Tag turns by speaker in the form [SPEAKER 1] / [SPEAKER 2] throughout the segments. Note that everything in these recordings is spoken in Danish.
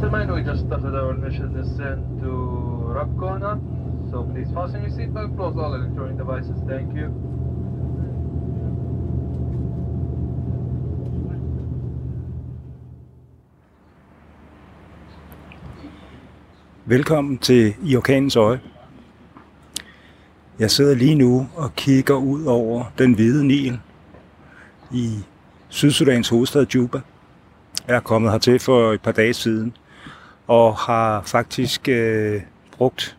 [SPEAKER 1] Du.
[SPEAKER 2] We just started our initial descent to Rock Corner, so please fasten your seatbelt, close all electronic devices, thank you.
[SPEAKER 3] Velkommen til I Orkanens Øje. Jeg sidder lige nu og kigger ud over den hvide Nil i Sydsudans hovedstad Juba. Jeg er kommet hertil for et par dage siden og har faktisk øh, brugt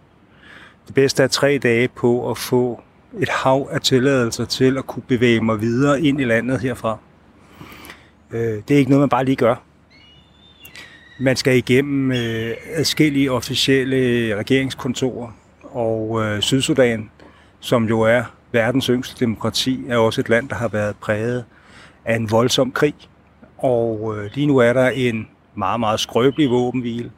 [SPEAKER 3] det bedste af tre dage på at få et hav af tilladelser til at kunne bevæge mig videre ind i landet herfra. Øh, det er ikke noget, man bare lige gør. Man skal igennem øh, adskillige officielle regeringskontorer, og øh, Sydsudan, som jo er verdens yngste demokrati, er også et land, der har været præget af en voldsom krig. Og øh, lige nu er der en meget, meget skrøbelig våbenhvile.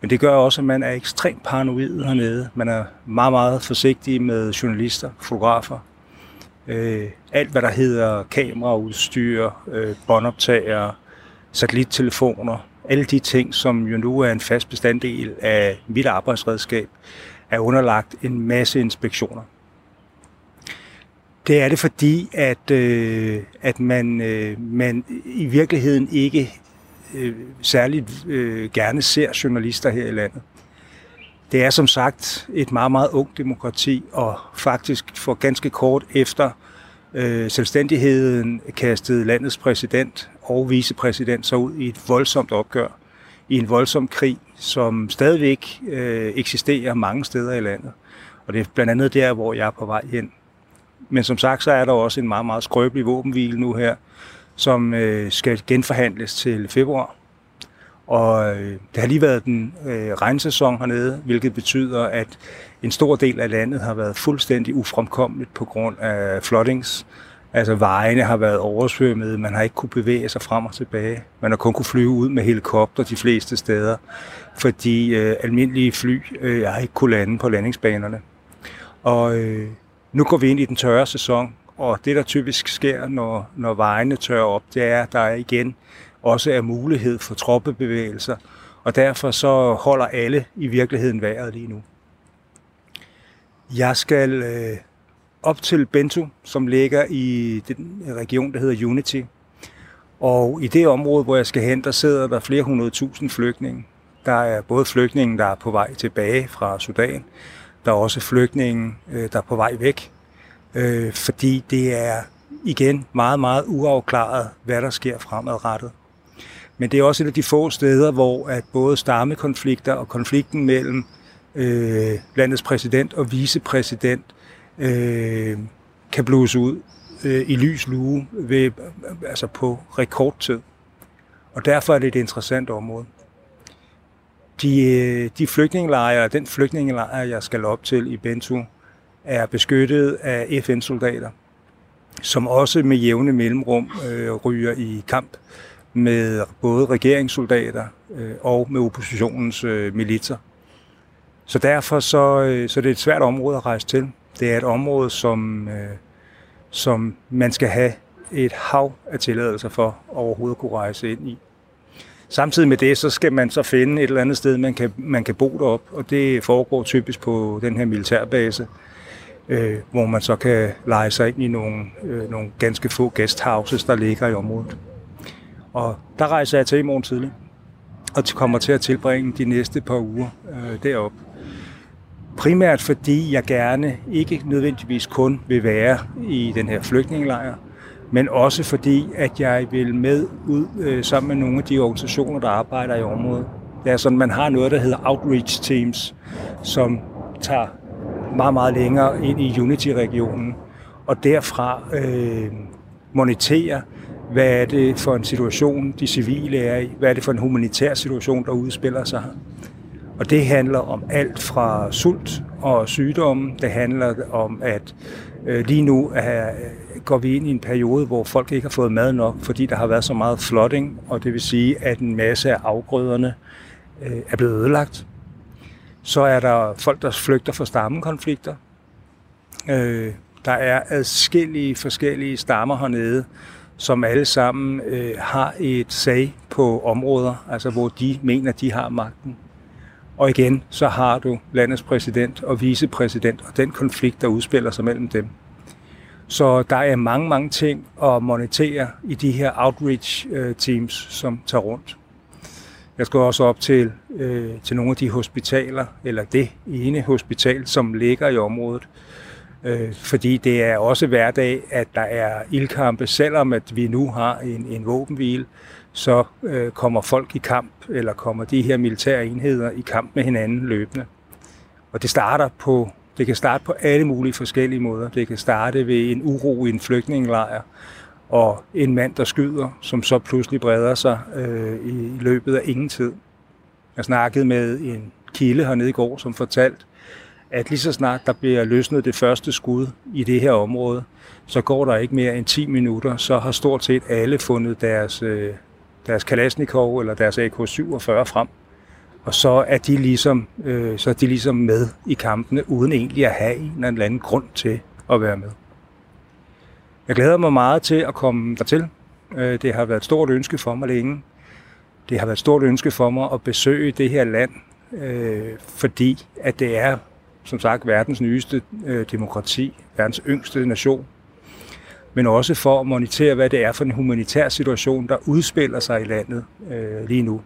[SPEAKER 3] Men det gør også, at man er ekstremt paranoid hernede. Man er meget, meget forsigtig med journalister, fotografer. Øh, alt, hvad der hedder kameraudstyr, øh, båndoptager, satellittelefoner, alle de ting, som jo nu er en fast bestanddel af mit arbejdsredskab, er underlagt en masse inspektioner. Det er det fordi, at, øh, at man, øh, man i virkeligheden ikke øh, særligt øh, gerne ser journalister her i landet. Det er som sagt et meget, meget ungt demokrati, og faktisk for ganske kort efter øh, selvstændigheden kastede landets præsident og vicepræsident så ud i et voldsomt opgør, i en voldsom krig, som stadigvæk øh, eksisterer mange steder i landet. Og det er blandt andet der, hvor jeg er på vej hen. Men som sagt, så er der også en meget, meget skrøbelig våbenhvile nu her, som øh, skal genforhandles til februar. Og øh, det har lige været den øh, regnsæson hernede, hvilket betyder, at en stor del af landet har været fuldstændig ufremkommeligt på grund af floodings. Altså vejene har været oversvømmet, man har ikke kunne bevæge sig frem og tilbage. Man har kun kunne flyve ud med helikopter de fleste steder, fordi øh, almindelige fly øh, har ikke kunne lande på landingsbanerne. Og øh, nu går vi ind i den tørre sæson, og det der typisk sker, når, når vejene tørrer op, det er, at der igen også er mulighed for troppebevægelser, og derfor så holder alle i virkeligheden vejret lige nu. Jeg skal øh, op til Bento, som ligger i den region, der hedder Unity. Og i det område, hvor jeg skal hen, der sidder der flere hundrede tusind flygtninge. Der er både flygtninge, der er på vej tilbage fra Sudan. Der er også flygtninge, øh, der er på vej væk. Øh, fordi det er igen meget, meget uafklaret, hvad der sker fremadrettet. Men det er også et af de få steder, hvor at både stammekonflikter og konflikten mellem øh, landets præsident og vicepræsident øh, kan bluse ud øh, i lys lue ved, altså på rekordtid. Og derfor er det et interessant område. De, øh, de flygtningelejre, den flygtningelejr, jeg skal op til i Bentu, er beskyttet af FN-soldater, som også med jævne mellemrum øh, ryger i kamp med både regeringssoldater øh, og med oppositionens øh, militser. Så derfor så, øh, så det er et svært område at rejse til. Det er et område, som, øh, som man skal have et hav af tilladelser for overhovedet at kunne rejse ind i. Samtidig med det, så skal man så finde et eller andet sted, man kan, man kan bo derop, og det foregår typisk på den her militærbase, øh, hvor man så kan lege sig ind i nogle, øh, nogle ganske få guesthouses, der ligger i området. Og der rejser jeg til i morgen tidlig, og kommer til at tilbringe de næste par uger øh, deroppe. Primært fordi jeg gerne ikke nødvendigvis kun vil være i den her flygtningelejr, men også fordi, at jeg vil med ud øh, sammen med nogle af de organisationer, der arbejder i området. Det er sådan, man har noget, der hedder outreach teams, som tager meget, meget længere ind i Unity-regionen, og derfra øh, moniterer, hvad er det for en situation, de civile er i, hvad er det for en humanitær situation, der udspiller sig og det handler om alt fra sult og sygdomme. Det handler om, at øh, lige nu er, går vi ind i en periode, hvor folk ikke har fået mad nok, fordi der har været så meget flooding, og det vil sige, at en masse af afgrøderne øh, er blevet ødelagt. Så er der folk, der flygter fra stammekonflikter. Øh, der er adskillige forskellige stammer hernede, som alle sammen øh, har et sag på områder, altså hvor de mener, de har magten. Og igen, så har du landets præsident og vicepræsident og den konflikt, der udspiller sig mellem dem. Så der er mange, mange ting at monetere i de her outreach øh, teams, som tager rundt. Jeg skal også op til, øh, til nogle af de hospitaler, eller det ene hospital, som ligger i området. Øh, fordi det er også hverdag, at der er ildkampe, selvom at vi nu har en, en våbenhvile, så øh, kommer folk i kamp, eller kommer de her militære enheder i kamp med hinanden løbende. Og det starter på det kan starte på alle mulige forskellige måder. Det kan starte ved en uro i en flygtningelejr, og en mand, der skyder, som så pludselig breder sig øh, i løbet af ingen tid. Jeg snakkede med en kilde hernede i går, som fortalte, at lige så snart der bliver løsnet det første skud i det her område, så går der ikke mere end 10 minutter, så har stort set alle fundet deres, øh, deres Kalashnikov eller deres AK-47 frem. Og så er de ligesom, øh, så er de ligesom med i kampene, uden egentlig at have en eller anden grund til at være med. Jeg glæder mig meget til at komme dertil. Øh, det har været et stort ønske for mig længe. Det har været et stort ønske for mig at besøge det her land, øh, fordi at det er, som sagt, verdens nyeste øh, demokrati, verdens yngste nation, men også for at monitere, hvad det er for en humanitær situation, der udspiller sig i landet øh, lige nu.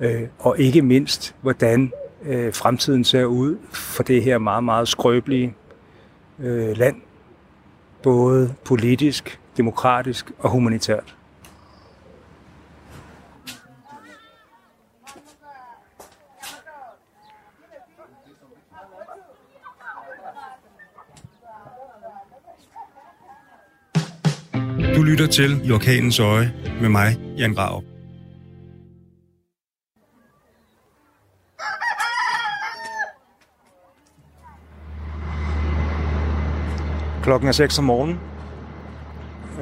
[SPEAKER 3] Øh, og ikke mindst, hvordan øh, fremtiden ser ud for det her meget, meget skrøbelige land, både politisk, demokratisk og humanitært.
[SPEAKER 1] Du lytter til I Orkanens Øje med mig, Jan Grav.
[SPEAKER 4] Klokken er 6 om morgenen.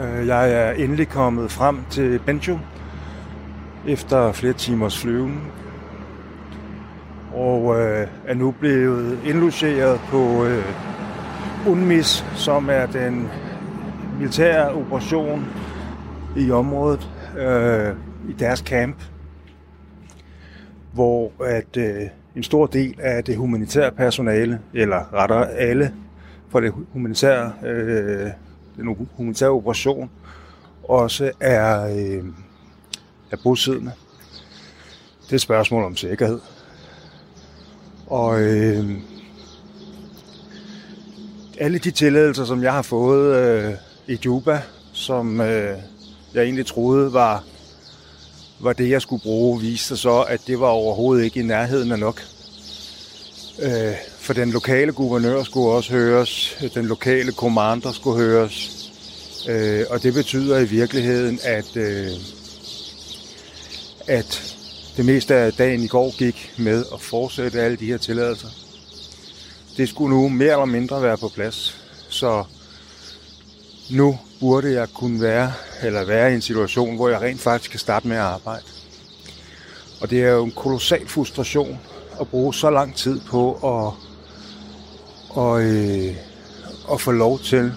[SPEAKER 4] Øh, jeg er endelig kommet frem til Benjo efter flere timers flyvning. Og øh, er nu blevet indlogeret på øh, UNMIS, som er den militær operation i området, øh, i deres camp, hvor at øh, en stor del af det humanitære personale, eller rettere alle for det humanitære, øh, den humanitære operation også er, øh, er bosiddende. Det er et spørgsmål om sikkerhed. Og øh, alle de tilladelser, som jeg har fået øh, i Juba, som øh, jeg egentlig troede var, var det, jeg skulle bruge, viste sig så, at det var overhovedet ikke i nærheden af nok. Øh, for den lokale guvernør skulle også høres, den lokale kommander skulle høres, øh, og det betyder i virkeligheden, at, øh, at det meste af dagen i går gik med at fortsætte alle de her tilladelser. Det skulle nu mere eller mindre være på plads, så nu burde jeg kunne være, eller være i en situation, hvor jeg rent faktisk kan starte med at arbejde. Og det er jo en kolossal frustration at bruge så lang tid på at, og, øh, at få lov til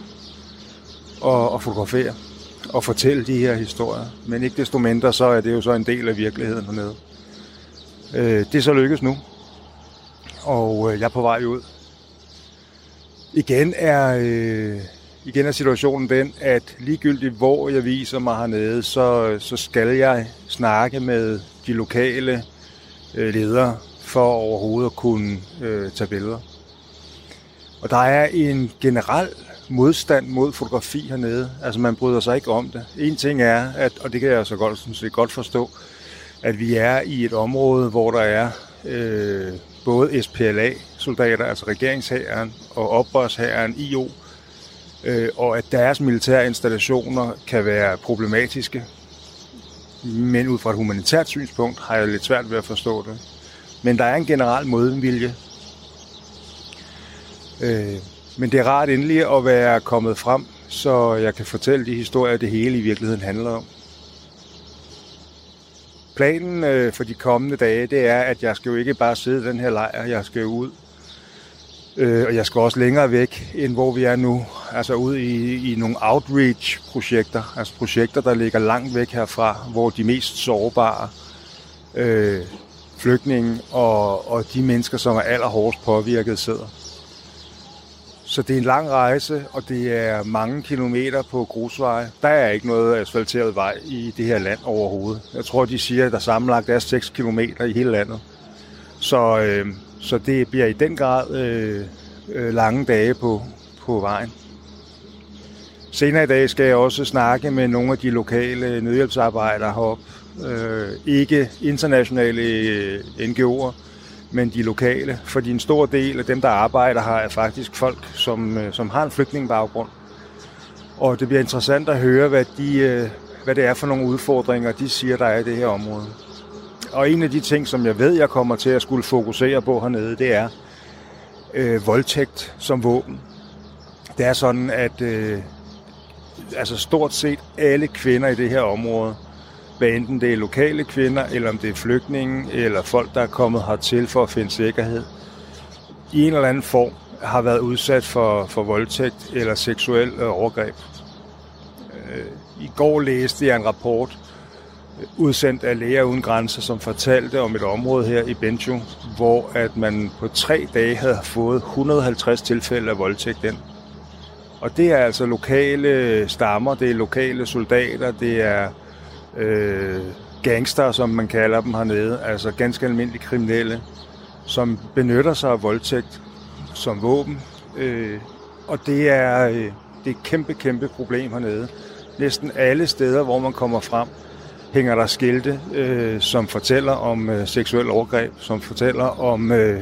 [SPEAKER 4] at, at fotografere og fortælle de her historier. Men ikke desto mindre, så er det jo så en del af virkeligheden hernede. Øh, det er så lykkes nu, og øh, jeg er på vej ud. Igen er, øh, igen er situationen den, at ligegyldigt hvor jeg viser mig hernede, så, så skal jeg snakke med de lokale øh, ledere for overhovedet at kunne øh, tage billeder. Og der er en generel modstand mod fotografi hernede. Altså man bryder sig ikke om det. En ting er, at, og det kan jeg så godt, synes jeg godt forstå, at vi er i et område, hvor der er øh, både SPLA-soldater, altså regeringshæren, og oprørshæren, IO, øh, og at deres militære installationer kan være problematiske. Men ud fra et humanitært synspunkt har jeg lidt svært ved at forstå det. Men der er en generel modvilje. Øh, men det er rart endelig at være kommet frem, så jeg kan fortælle de historier, det hele i virkeligheden handler om. planen øh, for de kommende dage, det er, at jeg skal jo ikke bare sidde i den her lejr, jeg skal jo ud. Øh, og jeg skal også længere væk, end hvor vi er nu. Altså ud i, i nogle outreach-projekter, altså projekter, der ligger langt væk herfra, hvor de mest sårbare øh, flygtninge og, og de mennesker, som er allerhårdest påvirket, sidder. Så det er en lang rejse, og det er mange kilometer på grusveje. Der er ikke noget asfalteret vej i det her land overhovedet. Jeg tror, de siger, at der sammenlagt er 6 kilometer i hele landet. Så, øh, så det bliver i den grad øh, øh, lange dage på, på vejen. Senere i dag skal jeg også snakke med nogle af de lokale nødhjælpsarbejdere heroppe. Øh, ikke internationale øh, NGO'er, men de lokale. Fordi en stor del af dem, der arbejder her, er faktisk folk, som, øh, som har en flygtningebaggrund. Og det bliver interessant at høre, hvad, de, øh, hvad det er for nogle udfordringer, de siger, der er i det her område. Og en af de ting, som jeg ved, jeg kommer til at skulle fokusere på hernede, det er øh, voldtægt som våben. Det er sådan, at øh, altså stort set alle kvinder i det her område hvad enten det er lokale kvinder, eller om det er flygtninge, eller folk, der er kommet hertil for at finde sikkerhed, i en eller anden form har været udsat for, for voldtægt eller seksuel øh, overgreb. Øh, I går læste jeg en rapport, udsendt af Læger Uden Grænser, som fortalte om et område her i Benjo, hvor at man på tre dage havde fået 150 tilfælde af voldtægt ind. Og det er altså lokale stammer, det er lokale soldater, det er øh, gangster, som man kalder dem hernede, altså ganske almindelige kriminelle, som benytter sig af voldtægt som våben. Øh, og det er, øh, det er et kæmpe, kæmpe problem hernede. Næsten alle steder, hvor man kommer frem, hænger der skilte, øh, som fortæller om øh, seksuel overgreb, som fortæller om øh,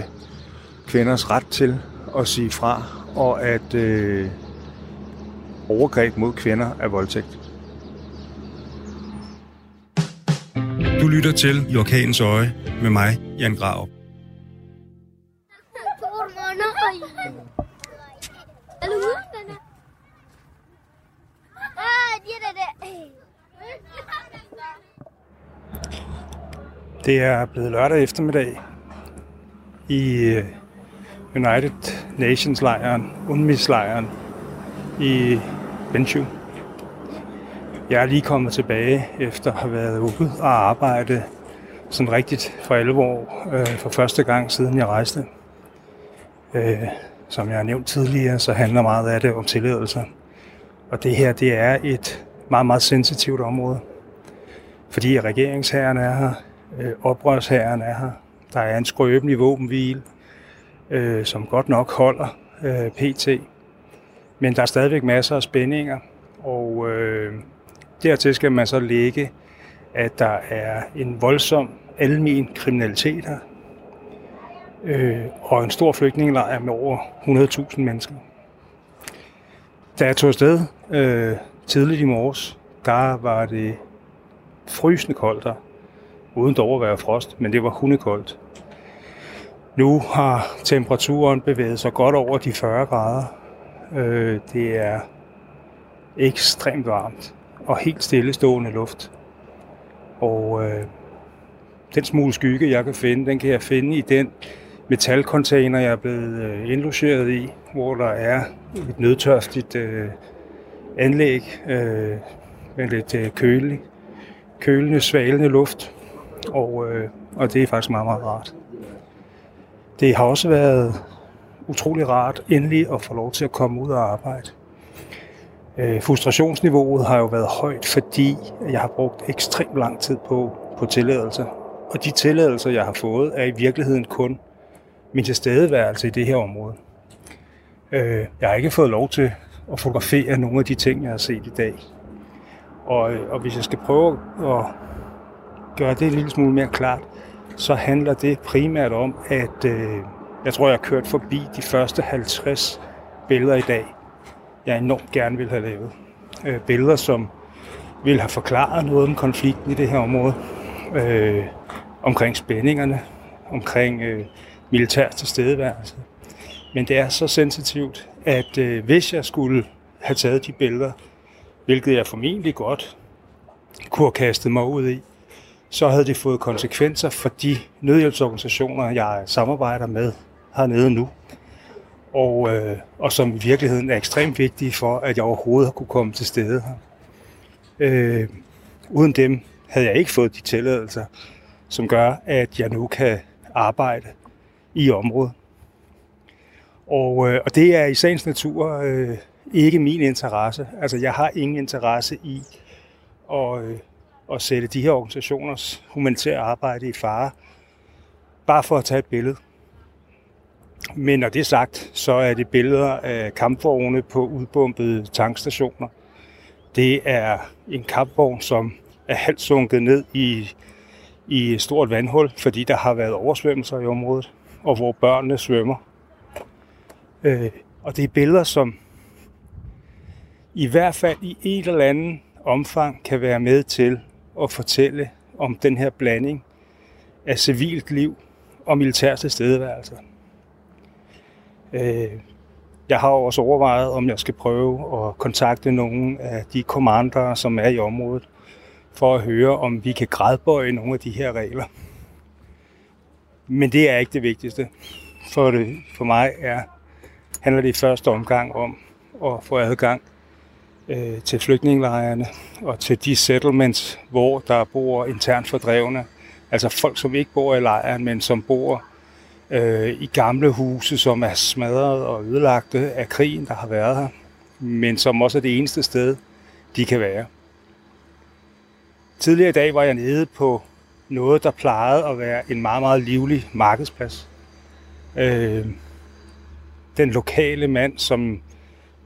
[SPEAKER 4] kvinders ret til at sige fra, og at øh, overgreb mod kvinder er voldtægt.
[SPEAKER 1] Du lytter til I Orkanens Øje med mig, Jan Grav.
[SPEAKER 3] Det er blevet lørdag eftermiddag i øh, United Nations-lejren, UNMIS-lejren i Benchu. Jeg er lige kommet tilbage efter at have været ude og arbejde sådan rigtigt for alvor øh, for første gang siden jeg rejste. Øh, som jeg har nævnt tidligere, så handler meget af det om tilladelser. Og det her, det er et meget, meget sensitivt område. Fordi regeringsherren er her, øh, oprørsherren er her, der er en skrøbelig våbenhvile, øh, som godt nok holder øh, PT. Men der er stadigvæk masser af spændinger, og øh, Dertil skal man så lægge, at der er en voldsom almen kriminalitet her, øh, og en stor flygtningelejr med over 100.000 mennesker. Da jeg tog afsted øh, tidligt i morges, der var det frysende koldt der, uden dog at være frost, men det var hundekoldt. Nu har temperaturen bevæget sig godt over de 40 grader. Øh, det er ekstremt varmt og helt stillestående luft. Og øh, den smule skygge, jeg kan finde, den kan jeg finde i den metalcontainer, jeg er blevet øh, indlogeret i, hvor der er et nødtørftigt øh, anlæg øh, med lidt øh, kølig, kølende, svalende luft. Og, øh, og det er faktisk meget, meget rart. Det har også været utrolig rart endelig at få lov til at komme ud og arbejde. Øh, frustrationsniveauet har jo været højt, fordi jeg har brugt ekstremt lang tid på, på tilladelser. Og de tilladelser, jeg har fået, er i virkeligheden kun min tilstedeværelse i det her område. Øh, jeg har ikke fået lov til at fotografere nogle af de ting, jeg har set i dag. Og, øh, og hvis jeg skal prøve at gøre det en lille smule mere klart, så handler det primært om, at øh, jeg tror, jeg har kørt forbi de første 50 billeder i dag jeg enormt gerne ville have lavet. Øh, billeder, som vil have forklaret noget om konflikten i det her område, øh, omkring spændingerne, omkring øh, militær tilstedeværelse. Men det er så sensitivt, at øh, hvis jeg skulle have taget de billeder, hvilket jeg formentlig godt kunne have kastet mig ud i, så havde det fået konsekvenser for de nødhjælpsorganisationer, jeg samarbejder med hernede nu. Og, øh, og som i virkeligheden er ekstremt vigtige for, at jeg overhovedet har kunne komme til stede her. Øh, uden dem havde jeg ikke fået de tilladelser, som gør, at jeg nu kan arbejde i området. Og, øh, og det er i sagens natur øh, ikke min interesse. Altså, jeg har ingen interesse i at, øh, at sætte de her organisationers humanitære arbejde i fare, bare for at tage et billede. Men når det er sagt, så er det billeder af kampvogne på udbumpede tankstationer. Det er en kampvogn, som er halvt sunket ned i, i et stort vandhul, fordi der har været oversvømmelser i området, og hvor børnene svømmer. Øh, og det er billeder, som i hvert fald i et eller andet omfang kan være med til at fortælle om den her blanding af civilt liv og militær tilstedeværelse. Øh, jeg har også overvejet, om jeg skal prøve at kontakte nogle af de kommandorer, som er i området, for at høre, om vi kan gradbøje nogle af de her regler. Men det er ikke det vigtigste. For, det, for mig er, handler det i første omgang om at få adgang øh, til flygtningelejrene og til de settlements, hvor der bor internt fordrevne. Altså folk, som ikke bor i lejren, men som bor øh, i gamle huse, som er smadret og ødelagte af krigen, der har været her, men som også er det eneste sted, de kan være. Tidligere i dag var jeg nede på noget, der plejede at være en meget, meget livlig markedsplads. Øh, den lokale mand, som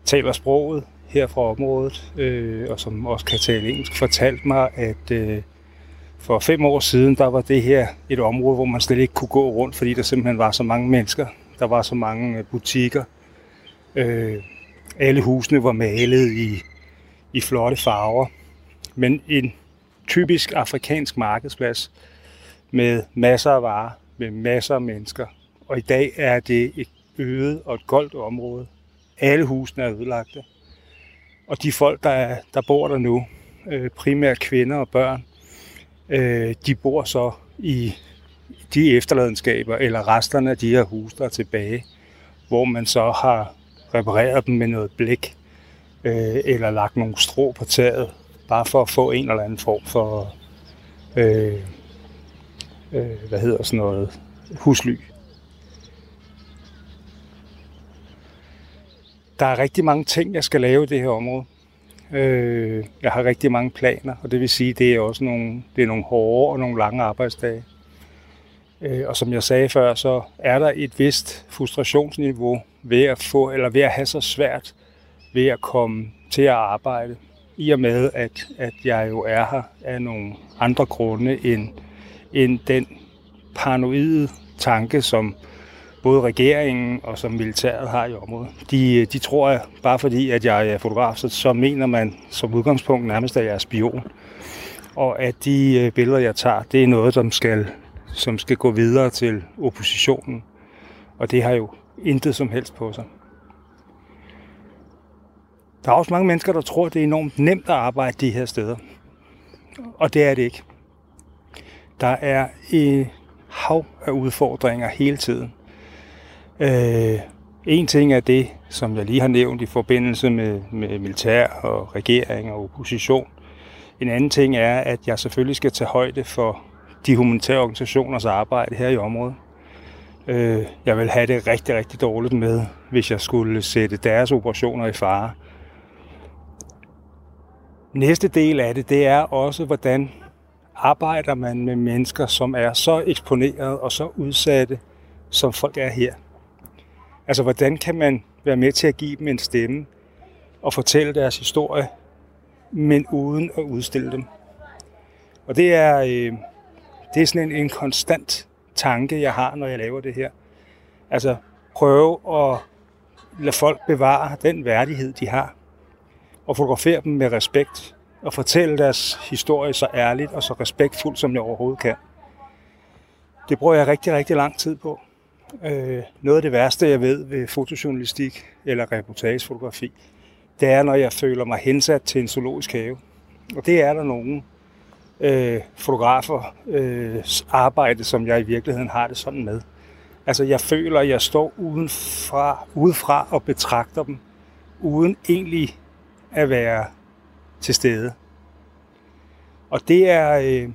[SPEAKER 3] taler sproget her fra området, øh, og som også kan tale engelsk, fortalte mig, at øh, for fem år siden, der var det her et område, hvor man slet ikke kunne gå rundt, fordi der simpelthen var så mange mennesker. Der var så mange øh, butikker. Øh, alle husene var malet i, i flotte farver. Men en typisk afrikansk markedsplads med masser af varer, med masser af mennesker. Og i dag er det et øde og et goldt område. Alle husene er ødelagte. Og de folk, der, der bor der nu, øh, primært kvinder og børn, øh, de bor så i de efterladenskaber eller resterne af de her huse, der er tilbage, hvor man så har repareret dem med noget blik øh, eller lagt nogle strå på taget, bare for at få en eller anden form for, øh, øh, hvad hedder sådan noget, husly. Der er rigtig mange ting, jeg skal lave i det her område. Øh, jeg har rigtig mange planer, og det vil sige, det er også nogle, det er nogle hårde og nogle lange arbejdsdage. Øh, og som jeg sagde før, så er der et vist frustrationsniveau ved at få, eller ved at have så svært ved at komme til at arbejde, i og med, at, at jeg jo er her af nogle andre grunde end, end den paranoide tanke, som både regeringen og som militæret har i området. De, de tror, at bare fordi at jeg er fotograf, så, så mener man som udgangspunkt nærmest, at jeg er spion. Og at de øh, billeder, jeg tager, det er noget, som skal, som skal gå videre til oppositionen. Og det har jo intet som helst på sig. Der er også mange mennesker, der tror, at det er enormt nemt at arbejde de her steder. Og det er det ikke. Der er et hav af udfordringer hele tiden. Øh, en ting er det, som jeg lige har nævnt i forbindelse med, med militær og regering og opposition. En anden ting er, at jeg selvfølgelig skal tage højde for de humanitære organisationers arbejde her i området. Øh, jeg vil have det rigtig, rigtig dårligt med, hvis jeg skulle sætte deres operationer i fare. Næste del af det, det er også, hvordan arbejder man med mennesker, som er så eksponeret og så udsatte, som folk er her. Altså, hvordan kan man være med til at give dem en stemme og fortælle deres historie, men uden at udstille dem? Og det er, øh, det er sådan en, en konstant tanke, jeg har, når jeg laver det her. Altså, prøve at lade folk bevare den værdighed, de har, og fotografere dem med respekt, og fortælle deres historie så ærligt og så respektfuldt, som jeg overhovedet kan. Det bruger jeg rigtig, rigtig lang tid på. Øh, noget af det værste, jeg ved ved fotojournalistik eller reportagefotografi, det er, når jeg føler mig hensat til en zoologisk have. Og det er der nogen, øh, fotografer øh, arbejde, som jeg i virkeligheden har det sådan med. Altså jeg føler, at jeg står udenfra, udefra og betragter dem, uden egentlig at være til stede. Og det er, øh,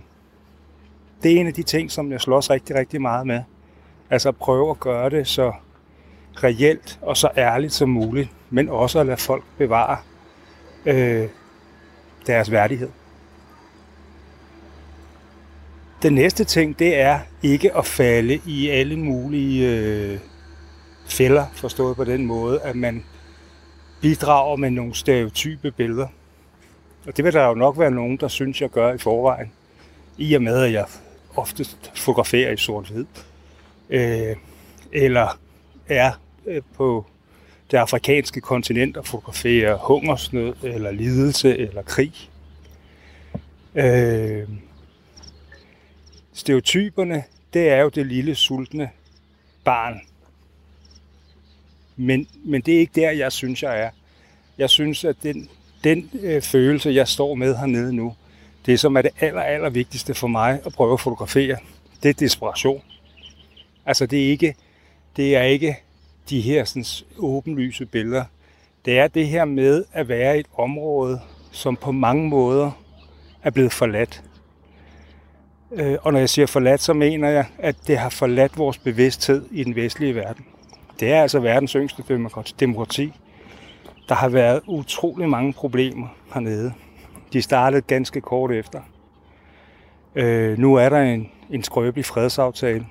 [SPEAKER 3] det er en af de ting, som jeg slås rigtig, rigtig meget med. Altså prøve at gøre det så reelt og så ærligt som muligt, men også at lade folk bevare øh, deres værdighed. Den næste ting, det er ikke at falde i alle mulige øh, fælder, forstået på den måde, at man bidrager med nogle stereotype billeder. Og det vil der jo nok være nogen, der synes, jeg gør i forvejen. I og med, at jeg oftest fotograferer i sort-hvid. Øh, eller er øh, på det afrikanske kontinent og fotograferer hungersnød, eller lidelse, eller krig. Øh, stereotyperne, det er jo det lille sultne barn. Men, men det er ikke der, jeg synes, jeg er. Jeg synes, at den, den øh, følelse, jeg står med hernede nu, det som er det aller, aller vigtigste for mig at prøve at fotografere, det er desperation. Altså det er ikke, det er ikke de her sådan, åbenlyse billeder. Det er det her med at være i et område, som på mange måder er blevet forladt. Øh, og når jeg siger forladt, så mener jeg, at det har forladt vores bevidsthed i den vestlige verden. Det er altså verdens yngste demokrati. Der har været utrolig mange problemer hernede. De startede ganske kort efter. Øh, nu er der en, en skrøbelig fredsaftale.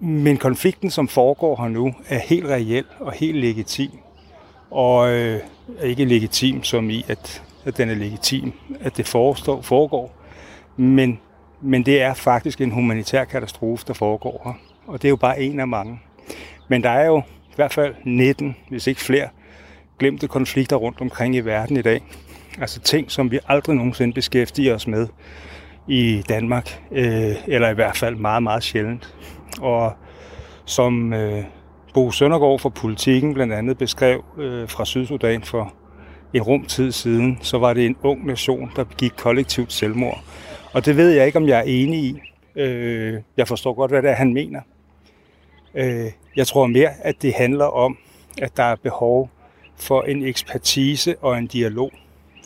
[SPEAKER 3] Men konflikten, som foregår her nu, er helt reel og helt legitim. Og øh, er ikke legitim som i, at, at den er legitim, at det forestår, foregår. Men, men det er faktisk en humanitær katastrofe, der foregår her. Og det er jo bare en af mange. Men der er jo i hvert fald 19, hvis ikke flere, glemte konflikter rundt omkring i verden i dag. Altså ting, som vi aldrig nogensinde beskæftiger os med i Danmark, øh, eller i hvert fald meget, meget sjældent. Og som øh, Bo Søndergaard fra Politiken blandt andet beskrev øh, fra Sydsudan for en rum tid siden, så var det en ung nation, der begik kollektivt selvmord. Og det ved jeg ikke, om jeg er enig i. Øh, jeg forstår godt, hvad det er, han mener. Øh, jeg tror mere, at det handler om, at der er behov for en ekspertise og en dialog,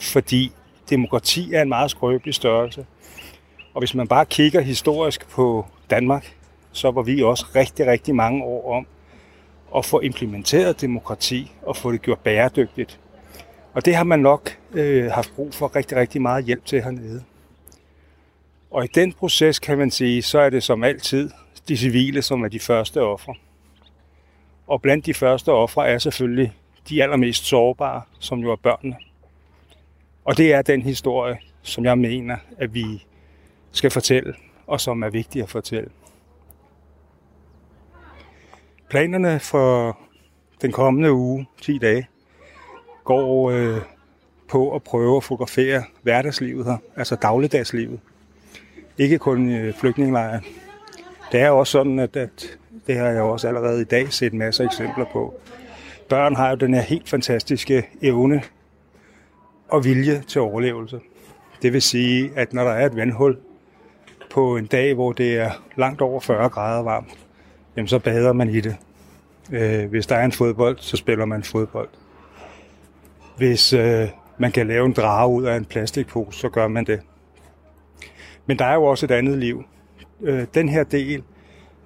[SPEAKER 3] fordi demokrati er en meget skrøbelig størrelse. Og hvis man bare kigger historisk på Danmark, så var vi også rigtig, rigtig mange år om at få implementeret demokrati og få det gjort bæredygtigt. Og det har man nok øh, haft brug for rigtig, rigtig meget hjælp til hernede. Og i den proces kan man sige, så er det som altid de civile, som er de første ofre. Og blandt de første ofre er selvfølgelig de allermest sårbare, som jo er børnene. Og det er den historie, som jeg mener, at vi skal fortælle, og som er vigtig at fortælle. Planerne for den kommende uge, 10 dage, går øh, på at prøve at fotografere hverdagslivet her, altså dagligdagslivet. Ikke kun øh, flygtningelejren. Det er også sådan, at, at det har jeg også allerede i dag set masser af eksempler på. Børn har jo den her helt fantastiske evne og vilje til overlevelse. Det vil sige, at når der er et vandhul på en dag, hvor det er langt over 40 grader varmt, jamen så bader man i det. Øh, hvis der er en fodbold, så spiller man fodbold. Hvis øh, man kan lave en drage ud af en plastikpose, så gør man det. Men der er jo også et andet liv. Øh, den her del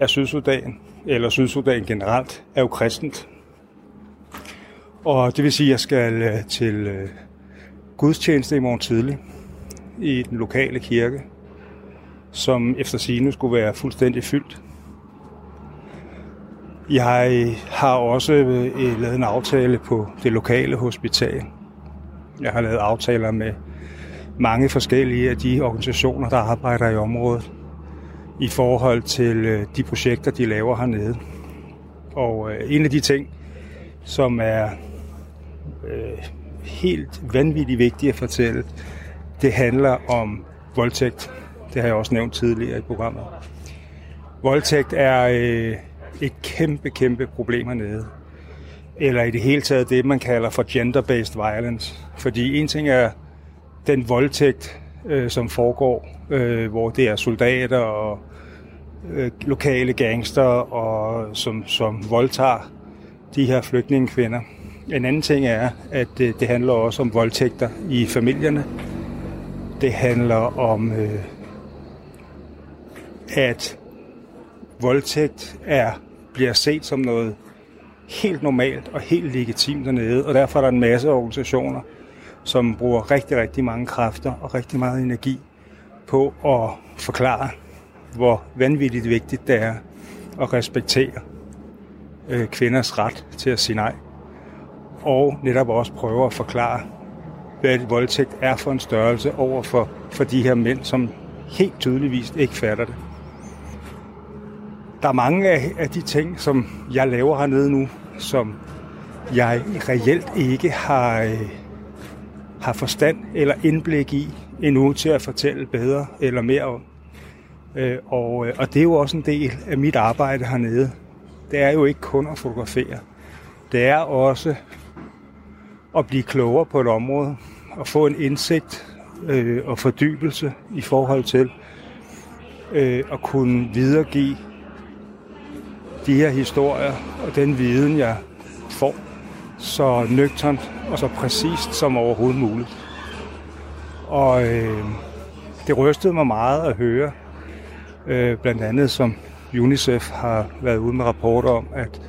[SPEAKER 3] af Sydsudan, eller Sydsudan generelt, er jo kristent. Og det vil sige, at jeg skal øh, til øh, gudstjeneste i morgen tidlig i den lokale kirke, som efter sine skulle være fuldstændig fyldt. Jeg har også øh, øh, lavet en aftale på det lokale hospital. Jeg har lavet aftaler med mange forskellige af de organisationer, der arbejder i området i forhold til øh, de projekter, de laver hernede. Og en af de ting, som er helt vanvittigt vigtigt at fortælle, det handler om voldtægt. Det har jeg også nævnt tidligere i programmet. Voldtægt er et kæmpe, kæmpe problem hernede. Eller i det hele taget det, man kalder for gender-based violence. Fordi en ting er den voldtægt, øh, som foregår, øh, hvor det er soldater og øh, lokale gangster, og som, som voldtager de her flygtningekvinder. En anden ting er, at det, det handler også om voldtægter i familierne. Det handler om, øh, at voldtægt er, bliver set som noget helt normalt og helt legitimt dernede, og derfor er der en masse organisationer, som bruger rigtig, rigtig mange kræfter og rigtig meget energi på at forklare, hvor vanvittigt vigtigt det er at respektere øh, kvinders ret til at sige nej. Og netop også prøve at forklare, hvad et voldtægt er for en størrelse over for, for de her mænd, som helt tydeligvis ikke fatter det. Der er mange af, af de ting, som jeg laver hernede nu, som jeg reelt ikke har, øh, har forstand eller indblik i endnu til at fortælle bedre eller mere om. Øh, og, øh, og det er jo også en del af mit arbejde hernede. Det er jo ikke kun at fotografere. Det er også at blive klogere på et område og få en indsigt øh, og fordybelse i forhold til øh, at kunne videregive de her historier og den viden, jeg får, så nøgternt og så præcist som overhovedet muligt. Og øh, det rystede mig meget at høre, øh, blandt andet som UNICEF har været ude med rapporter om, at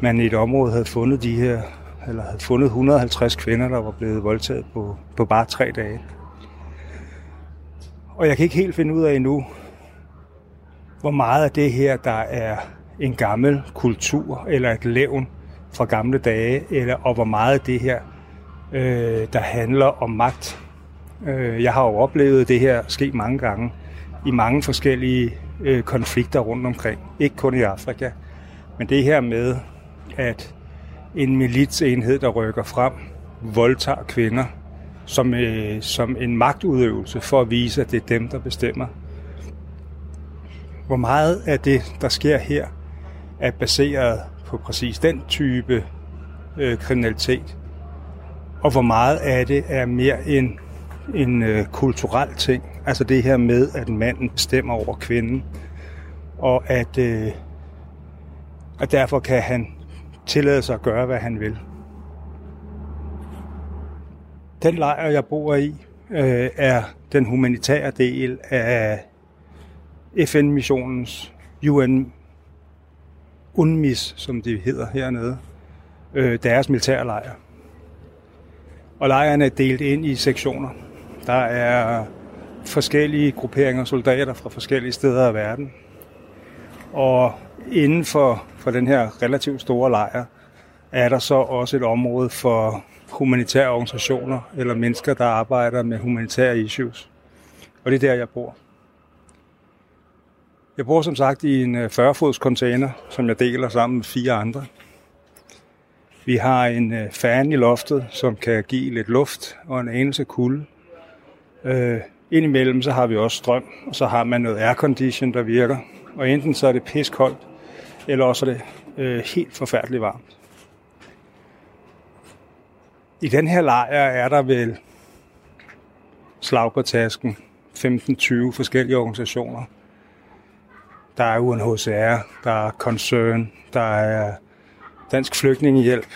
[SPEAKER 3] man i et område havde fundet de her, eller havde fundet 150 kvinder, der var blevet voldtaget på, på bare tre dage. Og jeg kan ikke helt finde ud af endnu, hvor meget af det her, der er en gammel kultur eller et levn fra gamle dage, eller, og hvor meget det her, øh, der handler om magt. Øh, jeg har jo oplevet det her ske mange gange i mange forskellige øh, konflikter rundt omkring. Ikke kun i Afrika, men det her med, at en militsenhed, der rykker frem, voldtager kvinder som, øh, som en magtudøvelse for at vise, at det er dem, der bestemmer. Hvor meget af det, der sker her, er baseret på præcis den type øh, kriminalitet, og hvor meget af det er mere en, en øh, kulturel ting. Altså det her med, at manden bestemmer over kvinden, og at, øh, at derfor kan han tillade sig at gøre, hvad han vil. Den lejr, jeg bor i, øh, er den humanitære del af FN-missionens UN UNMIS, som det hedder hernede, øh, deres militærlejr. Og lejrene er delt ind i sektioner. Der er forskellige grupperinger af soldater fra forskellige steder af verden. Og inden for, for den her relativt store lejr, er der så også et område for humanitære organisationer eller mennesker, der arbejder med humanitære issues. Og det er der, jeg bor. Jeg bor som sagt i en øh, 40-fods container, som jeg deler sammen med fire andre. Vi har en øh, fan i loftet, som kan give lidt luft og en anelse kulde. Øh, indimellem så har vi også strøm, og så har man noget aircondition, der virker. Og enten så er det piskoldt, eller også er det øh, helt forfærdeligt varmt. I den her lejr er der vel slag på tasken 15-20 forskellige organisationer, der er UNHCR, der er Concern, der er Dansk Flygtningehjælp,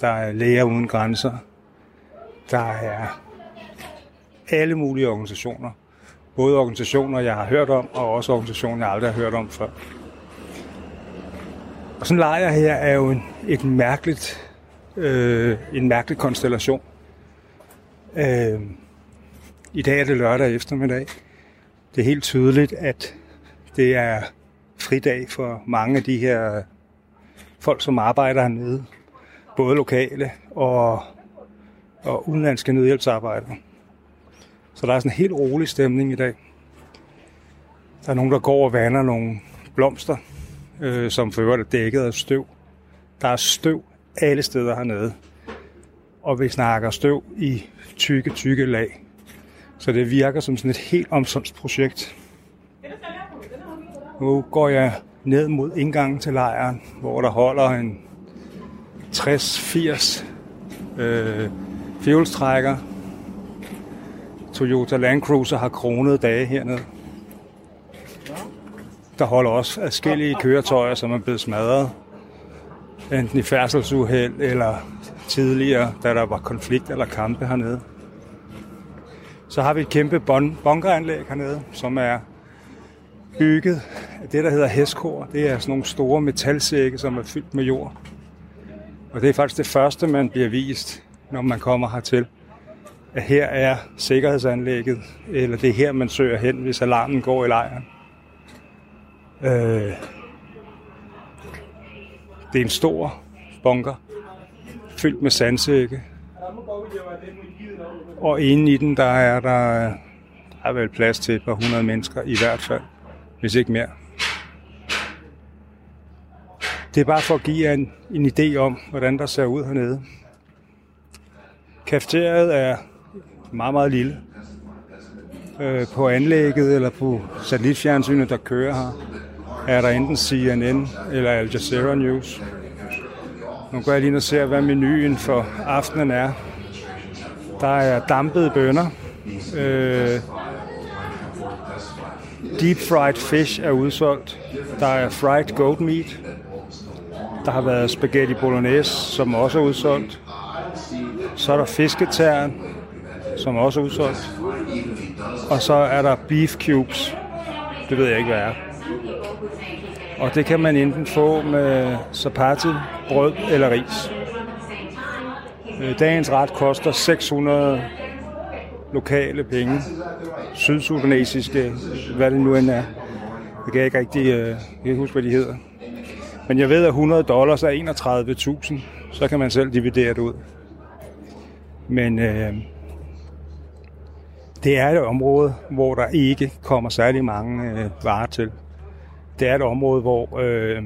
[SPEAKER 3] der er Læger Uden Grænser, der er alle mulige organisationer. Både organisationer, jeg har hørt om, og også organisationer, jeg aldrig har hørt om før. Og sådan en lejr her er jo en, et mærkeligt, øh, en mærkelig konstellation. Øh, I dag er det lørdag eftermiddag. Det er helt tydeligt, at det er fridag for mange af de her folk, som arbejder hernede. Både lokale og, og udenlandske nødhjælpsarbejdere. Så der er sådan en helt rolig stemning i dag. Der er nogen, der går og vander nogle blomster, øh, som for øvrigt er dækket af støv. Der er støv alle steder hernede. Og vi snakker støv i tykke, tykke lag. Så det virker som sådan et helt omsorgsprojekt. Nu går jeg ned mod indgangen til lejren, hvor der holder en 60-80 øh, fjolstrækker, Toyota Land Cruiser har kronet dage hernede. Der holder også forskellige køretøjer, som er blevet smadret. Enten i færdselsuheld eller tidligere, da der var konflikt eller kampe hernede. Så har vi et kæmpe bunkeranlæg hernede, som er bygget af det, der hedder hæskor. Det er sådan nogle store metalsække, som er fyldt med jord. Og det er faktisk det første, man bliver vist, når man kommer hertil. At her er sikkerhedsanlægget, eller det er her, man søger hen, hvis alarmen går i lejren. Øh, det er en stor bunker, fyldt med sandsække. Og inde i den, der er der, der er vel plads til et par hundrede mennesker i hvert fald, hvis ikke mere. Det er bare for at give jer en, en idé om, hvordan der ser ud hernede. Kafeteriet er meget, meget lille. Øh, på anlægget eller på satellitfjernsynet, der kører her, er der enten CNN eller Al Jazeera News. Nu går jeg lige og ser, hvad menuen for aftenen er. Der er dampede bønner. Øh, deep fried fish er udsolgt. Der er fried goat meat. Der har været spaghetti bolognese, som også er udsolgt. Så er der fisketern, som også er udsolgt. Og så er der beef cubes. Det ved jeg ikke, hvad er. Og det kan man enten få med zapati, brød eller ris. Øh, dagens ret koster 600 lokale penge. Sydsudanesiske, hvad det nu end er. Jeg kan ikke rigtig øh, jeg kan huske, hvad de hedder. Men jeg ved, at 100 dollars er 31.000. Så kan man selv dividere det ud. Men øh, det er et område, hvor der ikke kommer særlig mange øh, varer til. Det er et område, hvor øh,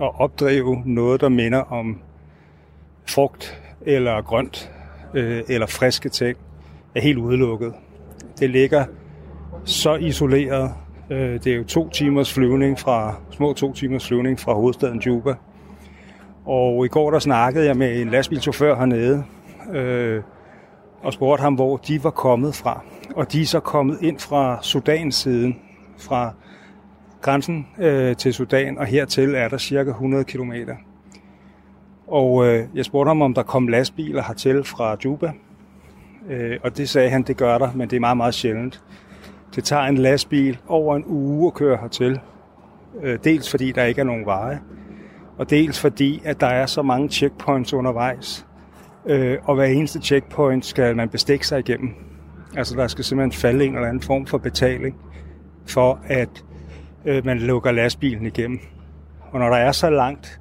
[SPEAKER 3] at opdrive noget, der minder om frugt eller grønt øh, eller friske ting, er helt udelukket. Det ligger så isoleret. Øh, det er jo to timers flyvning fra, små to timers flyvning fra hovedstaden Juba. Og i går der snakkede jeg med en lastbilchauffør hernede, øh, og spurgte ham, hvor de var kommet fra. Og de er så kommet ind fra Sudans siden, fra grænsen øh, til Sudan, og hertil er der cirka 100 km. Og øh, jeg spurgte ham, om der kom lastbiler hertil fra Juba, øh, og det sagde han, det gør der, men det er meget, meget sjældent. Det tager en lastbil over en uge at køre hertil, øh, dels fordi der ikke er nogen veje, og dels fordi, at der er så mange checkpoints undervejs, øh, og hver eneste checkpoint skal man bestikke sig igennem. Altså der skal simpelthen falde en eller anden form for betaling, for at øh, man lukker lastbilen igennem. Og når der er så langt,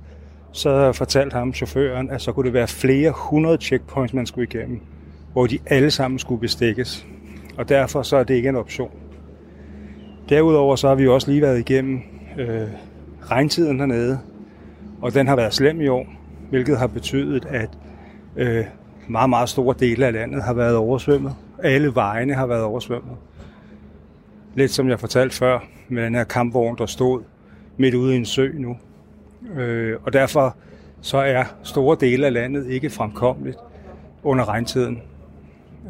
[SPEAKER 3] så fortalte ham chaufføren, at så kunne det være flere hundrede checkpoints, man skulle igennem, hvor de alle sammen skulle bestikkes. Og derfor så er det ikke en option. Derudover så har vi også lige været igennem øh, regntiden hernede, og den har været slem i år, hvilket har betydet, at øh, meget, meget store dele af landet har været oversvømmet. Alle vejene har været oversvømmet. Lidt som jeg fortalte før, med den her kampvogn, der stod midt ude i en sø nu. Øh, og derfor så er store dele af landet ikke fremkommeligt under regntiden.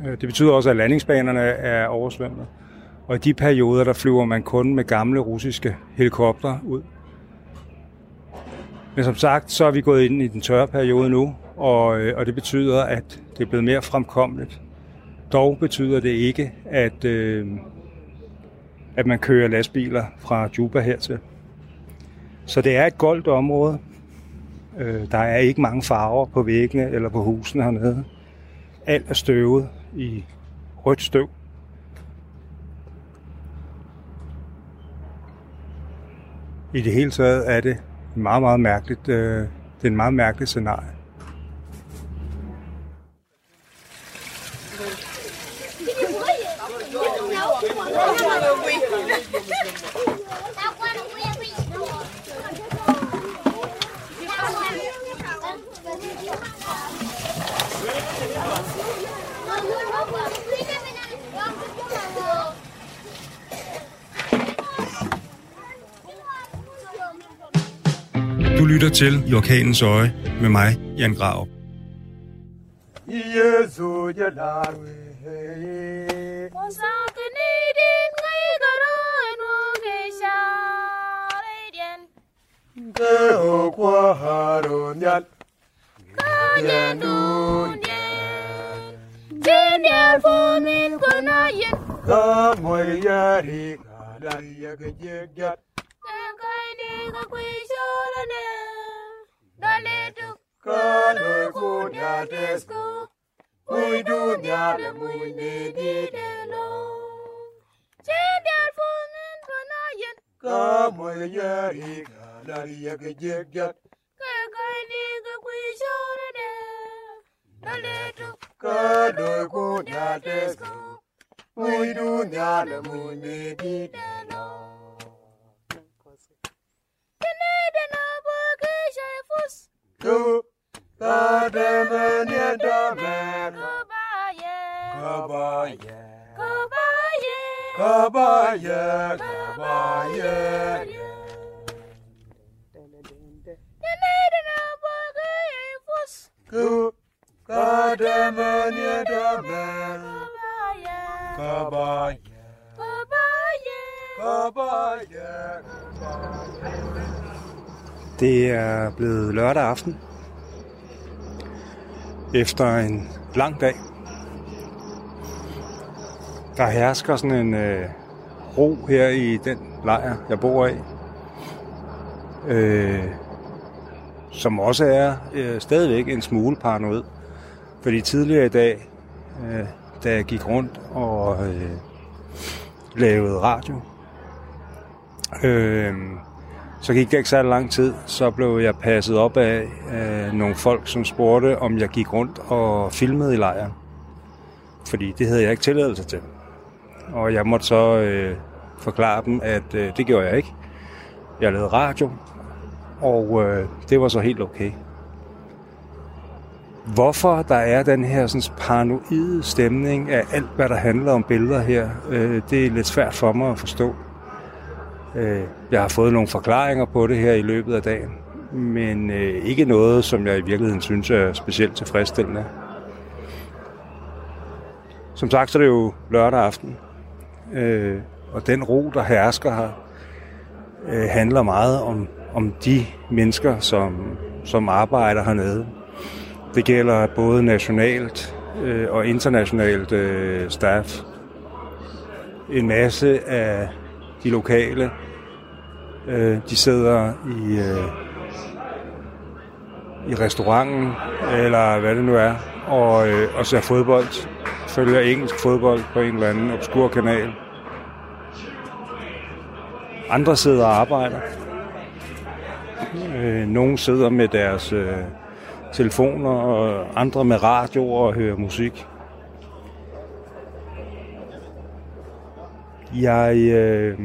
[SPEAKER 3] Øh, det betyder også, at landingsbanerne er oversvømmet. Og i de perioder, der flyver man kun med gamle russiske helikopter ud. Men som sagt, så er vi gået ind i den tørre periode nu, og, øh, og det betyder, at det er blevet mere fremkommeligt. Dog betyder det ikke, at, øh, at man kører lastbiler fra Juba hertil. Så det er et goldt område. Øh, der er ikke mange farver på væggene eller på husene hernede. Alt er støvet i rødt støv. I det hele taget er det meget, meget mærkeligt. Øh, det er en meget mærkelig scenarie.
[SPEAKER 1] Du lytter til I Orkanens Øje med mig, Jan Grav.
[SPEAKER 5] Yesu jalawe
[SPEAKER 4] Ke Jene fumi kuna yin. Ka moy yari ka dan ya ga jegat. Ka kai ne ka kwi shora ne. Dale du. Ka ne ku da desku. Mui du da da mui ne di de lo. Jene fumi kuna yin. Ka moy yari ka dan ya ga jegat. Ka kai ne ka kwi shora ne. the little ka do Good. Bye-bye. Bye-bye, Bye-bye,
[SPEAKER 3] Det er blevet lørdag aften. Efter en lang dag. Der hersker sådan en øh, ro her i den lejr, jeg bor i. Øh, som også er øh, stadigvæk en smule paranoid. Fordi tidligere i dag, øh, da jeg gik rundt og øh, lavede radio, øh, så gik det ikke særlig lang tid, så blev jeg passet op af øh, nogle folk, som spurgte, om jeg gik rundt og filmede i lejren. Fordi det havde jeg ikke tilladelse til. Og jeg måtte så øh, forklare dem, at øh, det gjorde jeg ikke. Jeg lavede radio, og øh, det var så helt okay. Hvorfor der er den her sådan, paranoide stemning af alt, hvad der handler om billeder her, øh, det er lidt svært for mig at forstå. Øh, jeg har fået nogle forklaringer på det her i løbet af dagen, men øh, ikke noget, som jeg i virkeligheden synes er specielt tilfredsstillende. Som sagt, så er det jo lørdag aften, øh, og den ro, der hersker her, øh, handler meget om, om de mennesker, som, som arbejder hernede. Det gælder både nationalt øh, og internationalt øh, staff. En masse af de lokale, øh, de sidder i, øh, i restauranten, eller hvad det nu er, og, øh, og ser fodbold. Følger engelsk fodbold på en eller anden obskur kanal. Andre sidder og arbejder. Øh, nogle sidder med deres øh, telefoner, og andre med radio og høre musik. Jeg, øh,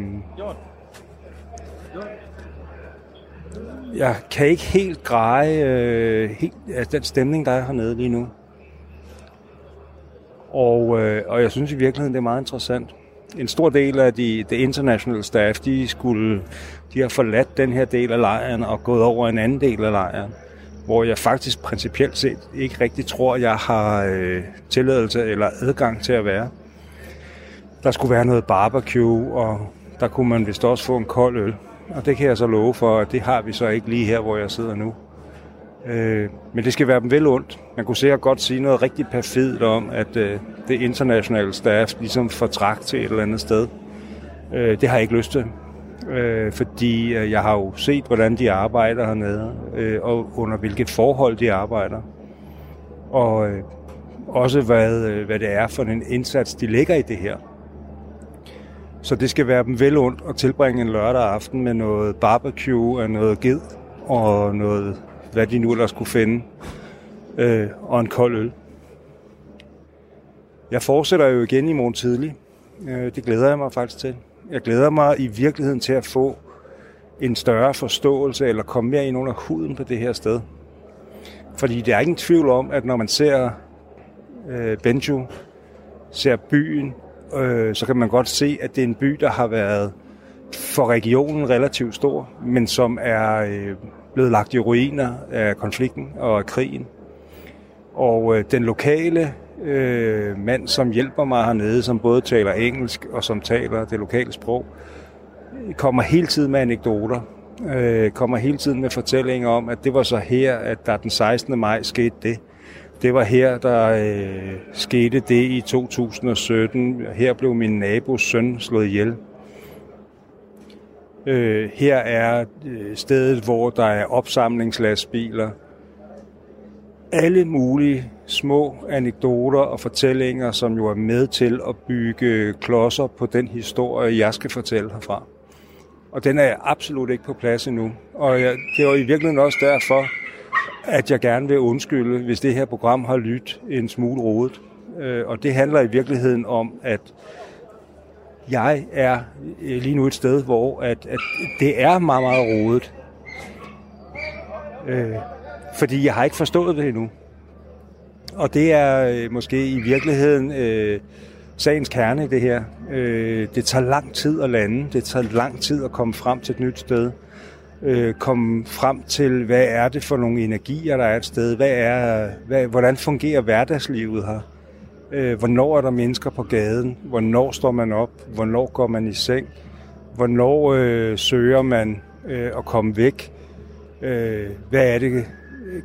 [SPEAKER 3] jeg kan ikke helt greje øh, helt, altså den stemning, der er hernede lige nu. Og, øh, og jeg synes i virkeligheden, det er meget interessant. En stor del af de, det internationale staff, de, skulle, de har forladt den her del af lejren og gået over en anden del af lejren, hvor jeg faktisk principielt set ikke rigtig tror, jeg har øh, tilladelse eller adgang til at være. Der skulle være noget barbecue, og der kunne man vist også få en kold øl. Og det kan jeg så love for, at det har vi så ikke lige her, hvor jeg sidder nu. Øh, men det skal være dem vel ondt. Man kunne sikkert godt sige noget rigtig perfidt om, at øh, det internationale staff ligesom får træk til et eller andet sted. Øh, det har jeg ikke lyst til. Øh, fordi øh, jeg har jo set, hvordan de arbejder hernede, øh, og under hvilket forhold de arbejder. Og øh, også hvad, øh, hvad det er for en indsats, de lægger i det her. Så det skal være dem vel ondt at tilbringe en lørdag aften med noget barbecue og noget ged og noget, hvad de nu ellers kunne finde, øh, og en kold øl. Jeg fortsætter jo igen i morgen tidlig. Øh, det glæder jeg mig faktisk til. Jeg glæder mig i virkeligheden til at få en større forståelse eller komme mere ind under huden på det her sted. Fordi der er ingen tvivl om, at når man ser øh, Benjo, ser byen, øh, så kan man godt se, at det er en by, der har været for regionen relativt stor, men som er øh, blevet lagt i ruiner af konflikten og af krigen. Og øh, den lokale øh, mand, som hjælper mig hernede, som både taler engelsk og som taler det lokale sprog, kommer hele tiden med anekdoter, øh, kommer hele tiden med fortællinger om, at det var så her, at der den 16. maj skete det. Det var her, der øh, skete det i 2017. Her blev min nabos søn slået ihjel. Øh, her er øh, stedet, hvor der er opsamlingslastbiler. Alle mulige små anekdoter og fortællinger, som jo er med til at bygge klodser på den historie, jeg skal fortælle herfra. Og den er absolut ikke på plads endnu. Og jeg, det var i virkeligheden også derfor, at jeg gerne vil undskylde, hvis det her program har lyttet en smule rodet. Øh, og det handler i virkeligheden om, at jeg er lige nu et sted, hvor at, at det er meget, meget rodet. Øh, fordi jeg har ikke forstået det endnu. Og det er øh, måske i virkeligheden øh, sagens kerne, det her. Øh, det tager lang tid at lande. Det tager lang tid at komme frem til et nyt sted. Øh, komme frem til, hvad er det for nogle energier, der er et sted? Hvad er, hvad, hvordan fungerer hverdagslivet her? Øh, hvornår er der mennesker på gaden? Hvornår står man op? Hvornår går man i seng? Hvornår øh, søger man øh, at komme væk? Øh, hvad er det,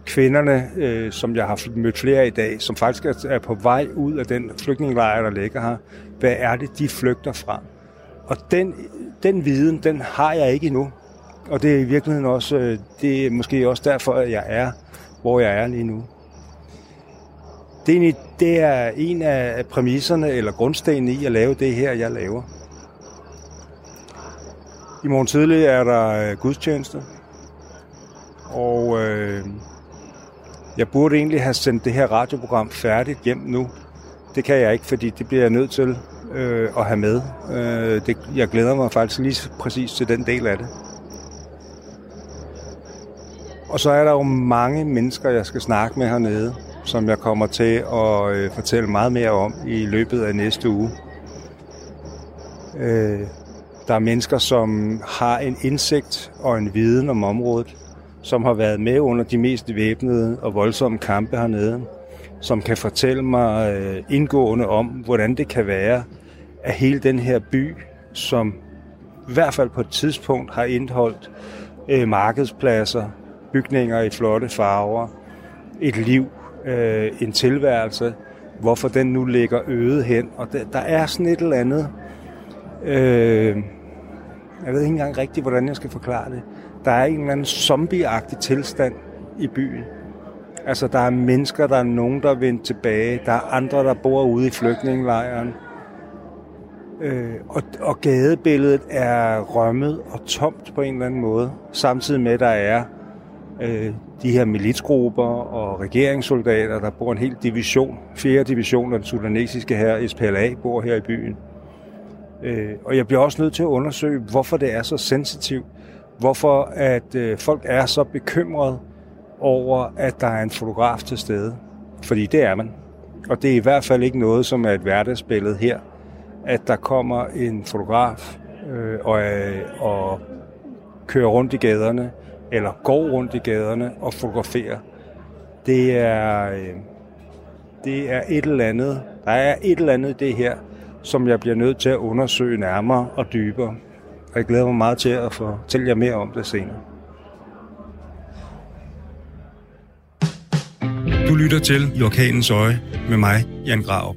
[SPEAKER 3] kvinderne, øh, som jeg har mødt flere i dag, som faktisk er på vej ud af den flygtningelejr, der ligger her, hvad er det, de flygter fra? Og den, den viden, den har jeg ikke endnu. Og det er i virkeligheden også, øh, det er måske også derfor, at jeg er, hvor jeg er lige nu. Det er, en, det er en af præmisserne eller grundstenene i at lave det her, jeg laver. I morgen tidlig er der øh, gudstjeneste, og øh, jeg burde egentlig have sendt det her radioprogram færdigt hjem nu. Det kan jeg ikke, fordi det bliver jeg nødt til øh, at have med. Øh, det, jeg glæder mig faktisk lige præcis til den del af det. Og så er der jo mange mennesker, jeg skal snakke med hernede, som jeg kommer til at øh, fortælle meget mere om i løbet af næste uge. Øh, der er mennesker, som har en indsigt og en viden om området, som har været med under de mest væbnede og voldsomme kampe hernede, som kan fortælle mig øh, indgående om, hvordan det kan være, at hele den her by, som i hvert fald på et tidspunkt har indholdt øh, markedspladser, bygninger i flotte farver, et liv, øh, en tilværelse, hvorfor den nu ligger øde hen. Og der, der er sådan et eller andet, øh, jeg ved ikke engang rigtigt, hvordan jeg skal forklare det, der er en eller anden zombieagtig tilstand i byen. Altså, der er mennesker, der er nogen, der er vendt tilbage. Der er andre, der bor ude i flygtningelejren. Øh, og, og gadebilledet er rømmet og tomt på en eller anden måde. Samtidig med, at der er øh, de her militsgrupper og regeringssoldater, der bor en hel division, fjerde division af den sudanesiske her, SPLA, bor her i byen. Øh, og jeg bliver også nødt til at undersøge, hvorfor det er så sensitivt hvorfor at øh, folk er så bekymrede over, at der er en fotograf til stede. Fordi det er man. Og det er i hvert fald ikke noget, som er et hverdagsbillede her, at der kommer en fotograf øh, og, øh, og kører rundt i gaderne, eller går rundt i gaderne og fotograferer. Det er, øh, det er et eller andet, der er et eller andet det her, som jeg bliver nødt til at undersøge nærmere og dybere og jeg glæder mig meget til at fortælle jer mere om det senere.
[SPEAKER 1] Du lytter til I Orkanens Øje med mig, Jan Grav.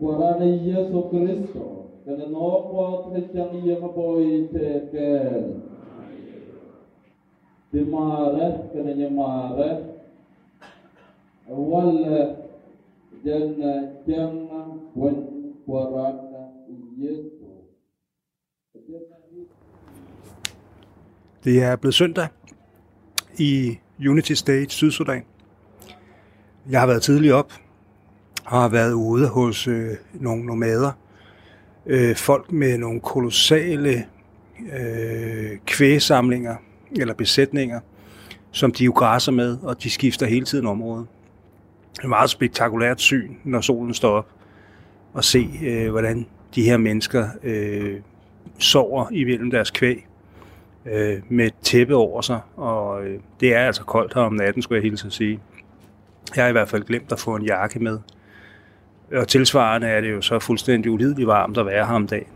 [SPEAKER 5] Au kwarana yesu kristo kana no kwa ka chang ye te kel di mare kana nye mare. Wala janna janna wan kwarana yesu
[SPEAKER 3] Det er blevet søndag i Unity State, Sydsudan. Jeg har været tidligt op har været ude hos øh, nogle nomader. Øh, folk med nogle kolossale øh, kvægsamlinger eller besætninger, som de jo græsser med, og de skifter hele tiden område. Det er et meget spektakulært syn, når solen står op, og se, øh, hvordan de her mennesker øh, sover imellem deres kvæg øh, med et tæppe over sig, og øh, det er altså koldt her om natten, skulle jeg hilse at sige. Jeg har i hvert fald glemt at få en jakke med. Og tilsvarende er det jo så fuldstændig ulideligt varmt at være her om dagen.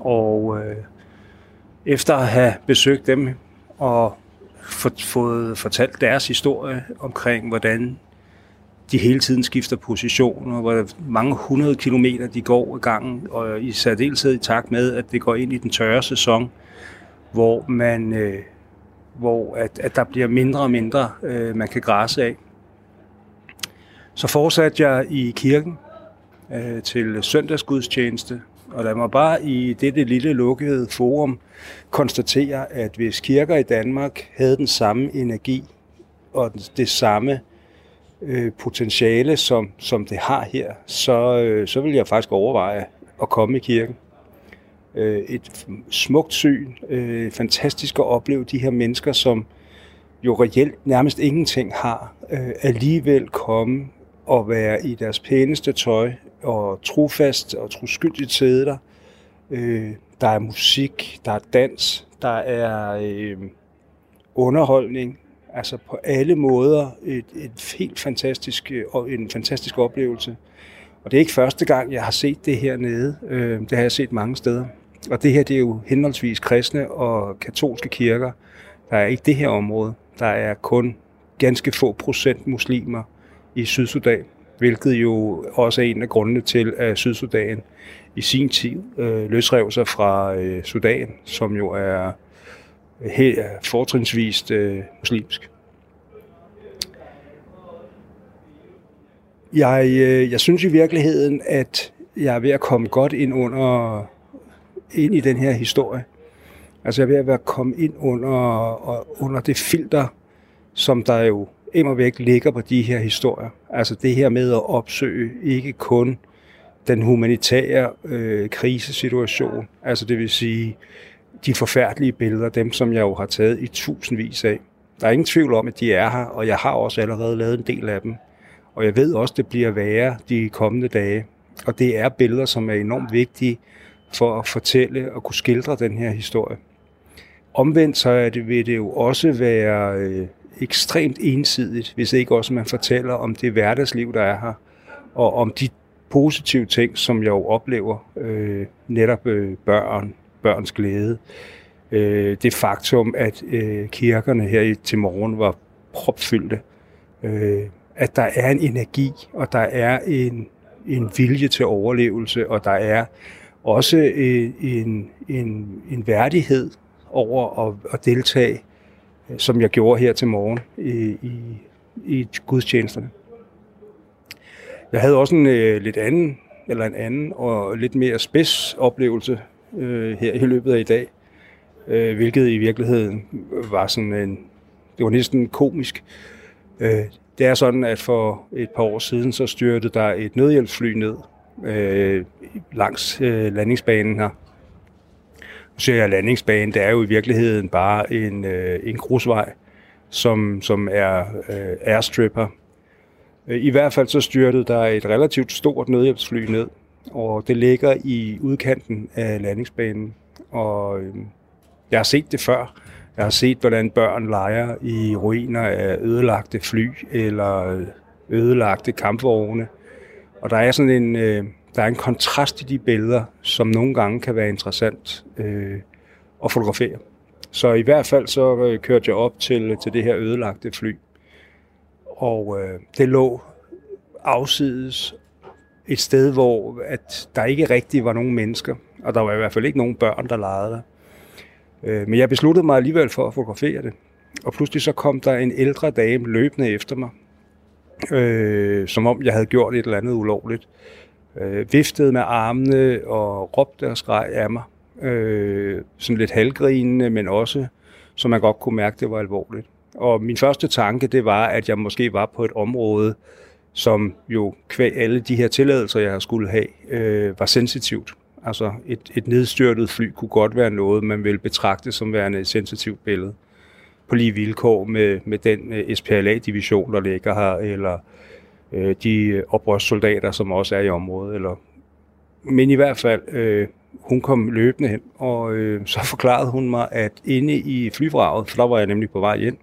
[SPEAKER 3] Og øh, efter at have besøgt dem og fået fortalt deres historie omkring, hvordan de hele tiden skifter position, og hvor mange hundrede kilometer de går i gangen, og i særdeleshed i takt med, at det går ind i den tørre sæson, hvor man øh, hvor at, at der bliver mindre og mindre, øh, man kan græsse af. Så fortsatte jeg i kirken øh, til søndagsgudstjeneste, og lad mig bare i dette lille lukkede forum konstatere, at hvis kirker i Danmark havde den samme energi og det samme øh, potentiale, som, som det har her, så, øh, så vil jeg faktisk overveje at komme i kirken. Øh, et smukt syn, øh, fantastisk at opleve de her mennesker, som jo reelt nærmest ingenting har, øh, alligevel komme og være i deres pæneste tøj og trofast og troskyldigt sidde der. Øh, der er musik, der er dans, der er øh, underholdning, altså på alle måder et, et helt fantastisk øh, og en fantastisk oplevelse. Og det er ikke første gang, jeg har set det hernede. Øh, det har jeg set mange steder. Og det her det er jo henholdsvis kristne og katolske kirker. Der er ikke det her område. Der er kun ganske få procent muslimer i Sydsudan, hvilket jo også er en af grundene til, at Sydsudan i sin tid øh, løsrev sig fra øh, Sudan, som jo er helt fortrinsvist øh, muslimsk. Jeg, øh, jeg synes i virkeligheden, at jeg er ved at komme godt ind under ind i den her historie. Altså jeg er ved at komme ind under, under det filter, som der jo immer væk ligger på de her historier. Altså det her med at opsøge ikke kun den humanitære øh, krisesituation, altså det vil sige de forfærdelige billeder, dem som jeg jo har taget i tusindvis af. Der er ingen tvivl om, at de er her, og jeg har også allerede lavet en del af dem. Og jeg ved også, at det bliver værre de kommende dage. Og det er billeder, som er enormt vigtige for at fortælle og kunne skildre den her historie. Omvendt så er det, vil det jo også være øh, ekstremt ensidigt, hvis ikke også man fortæller om det hverdagsliv, der er her, og om de positive ting, som jeg jo oplever, øh, netop øh, børn, børns glæde. Øh, det faktum, at øh, kirkerne her i, til morgen var propfyldte. Øh, at der er en energi, og der er en, en vilje til overlevelse, og der er også øh, en, en, en værdighed over at, at deltage, som jeg gjorde her til morgen i, i, i gudstjenesterne. Jeg havde også en øh, lidt anden, eller en anden og lidt mere spids oplevelse øh, her i løbet af i dag, øh, hvilket i virkeligheden var sådan en, det var næsten komisk. Øh, det er sådan, at for et par år siden, så styrte der et nødhjælpsfly ned øh, langs øh, landingsbanen her. Nu jeg landingsbanen, det er jo i virkeligheden bare en, øh, en grusvej, som, som er øh, airstripper. Øh, I hvert fald så styrtede der et relativt stort nødhjælpsfly ned, og det ligger i udkanten af landingsbanen. Og øh, jeg har set det før. Jeg har set, hvordan børn leger i ruiner af ødelagte fly eller øh, ødelagte kampvogne. Og der er sådan en, øh, der er en kontrast i de billeder, som nogle gange kan være interessant øh, at fotografere. Så i hvert fald så øh, kørte jeg op til, til det her ødelagte fly. Og øh, det lå afsides et sted, hvor at der ikke rigtig var nogen mennesker, og der var i hvert fald ikke nogen børn, der legede der. Øh, men jeg besluttede mig alligevel for at fotografere det. Og pludselig så kom der en ældre dame løbende efter mig, øh, som om jeg havde gjort et eller andet ulovligt. Øh, viftede med armene og råbte og skreg af mig. Øh, sådan lidt halvgrinende, men også, så man godt kunne mærke, det var alvorligt. Og min første tanke, det var, at jeg måske var på et område, som jo kvæg alle de her tilladelser, jeg skulle have, øh, var sensitivt. Altså et, et nedstyrtet fly kunne godt være noget, man ville betragte som værende et sensitivt billede. På lige vilkår med, med den øh, SPLA-division, der ligger her, eller øh, de oprørssoldater, som også er i området. Eller... Men i hvert fald, øh, hun kom løbende hen, og øh, så forklarede hun mig, at inde i flyvraget, for der var jeg nemlig på vej ind,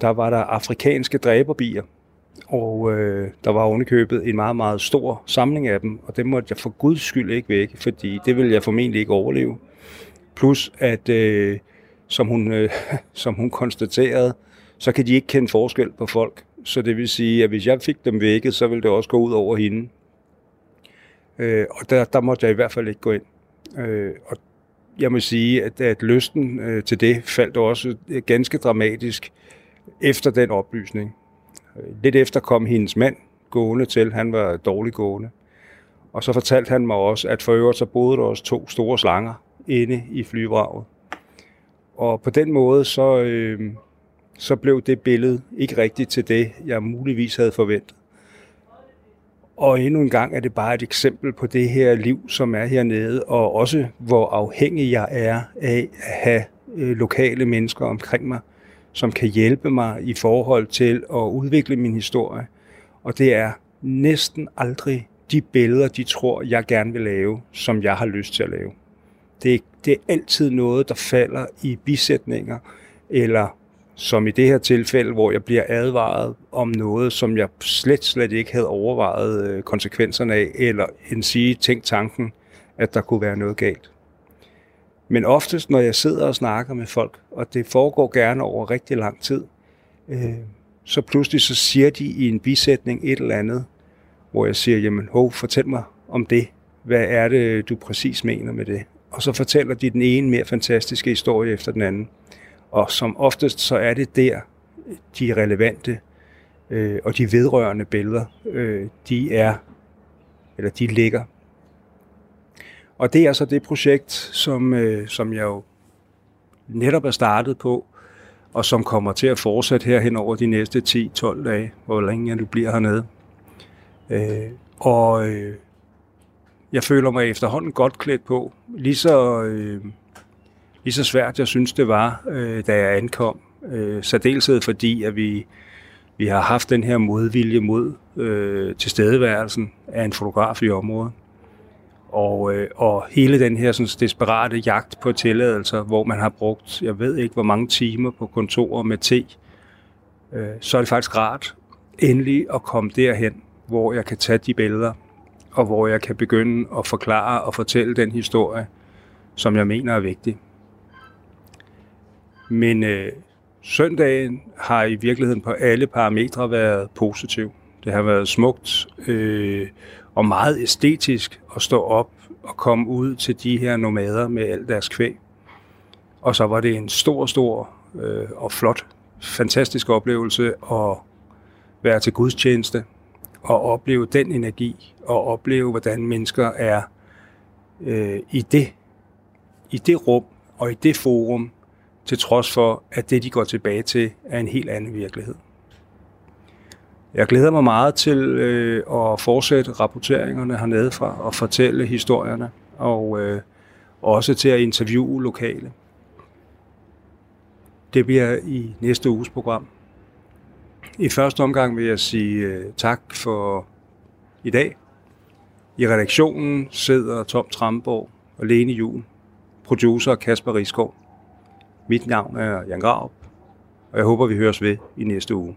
[SPEAKER 3] der var der afrikanske dræberbier, og øh, der var ovenikøbet en meget, meget stor samling af dem, og det måtte jeg for guds skyld ikke væk, fordi det ville jeg formentlig ikke overleve. Plus at, øh, som, hun, øh, som hun konstaterede, så kan de ikke kende forskel på folk. Så det vil sige, at hvis jeg fik dem vækket, så ville det også gå ud over hende. Øh, og der, der måtte jeg i hvert fald ikke gå ind. Øh, og jeg må sige, at, at lysten øh, til det faldt også øh, ganske dramatisk efter den oplysning. Øh, lidt efter kom hendes mand gående til. Han var dårlig gående. Og så fortalte han mig også, at for øvrigt så boede der også to store slanger inde i flyvraget. Og på den måde, så, øh, så blev det billede ikke rigtigt til det, jeg muligvis havde forventet. Og endnu en gang er det bare et eksempel på det her liv, som er hernede, og også hvor afhængig jeg er af at have øh, lokale mennesker omkring mig, som kan hjælpe mig i forhold til at udvikle min historie. Og det er næsten aldrig de billeder, de tror, jeg gerne vil lave, som jeg har lyst til at lave. Det det er altid noget, der falder i bisætninger, eller som i det her tilfælde, hvor jeg bliver advaret om noget, som jeg slet, slet ikke havde overvejet øh, konsekvenserne af, eller end sige tænkt tanken, at der kunne være noget galt. Men oftest, når jeg sidder og snakker med folk, og det foregår gerne over rigtig lang tid, øh, så pludselig så siger de i en bisætning et eller andet, hvor jeg siger, jamen hov, fortæl mig om det. Hvad er det, du præcis mener med det? Og så fortæller de den ene mere fantastiske historie efter den anden. Og som oftest så er det der, de relevante øh, og de vedrørende billeder, øh, de er, eller de ligger. Og det er så det projekt, som, øh, som jeg jo netop er startet på, og som kommer til at fortsætte her hen over de næste 10-12 dage, hvor længe jeg nu bliver hernede. Øh, og øh, jeg føler mig efterhånden godt klædt på. Lige så, øh, lige så svært jeg synes det var, øh, da jeg ankom. Øh, særdeleshed fordi, at vi, vi har haft den her modvilje mod øh, tilstedeværelsen af en fotograf i området. Og, øh, og hele den her sådan, desperate jagt på tilladelser, hvor man har brugt, jeg ved ikke hvor mange timer på kontorer med te, øh, så er det faktisk rart endelig at komme derhen, hvor jeg kan tage de billeder, og hvor jeg kan begynde at forklare og fortælle den historie, som jeg mener er vigtig. Men øh, søndagen har i virkeligheden på alle parametre været positiv. Det har været smukt øh, og meget æstetisk at stå op og komme ud til de her nomader med al deres kvæg. Og så var det en stor, stor øh, og flot, fantastisk oplevelse at være til gudstjeneste og opleve den energi og opleve, hvordan mennesker er øh, i det i det rum og i det forum, til trods for, at det, de går tilbage til, er en helt anden virkelighed. Jeg glæder mig meget til øh, at fortsætte rapporteringerne hernede fra og fortælle historierne, og øh, også til at interviewe lokale. Det bliver i næste uges program. I første omgang vil jeg sige øh, tak for i dag. I redaktionen sidder Tom Tramborg og Lene Jul, producer Kasper Riskov. Mit navn er Jan Graup, og jeg håber, vi høres ved i næste uge.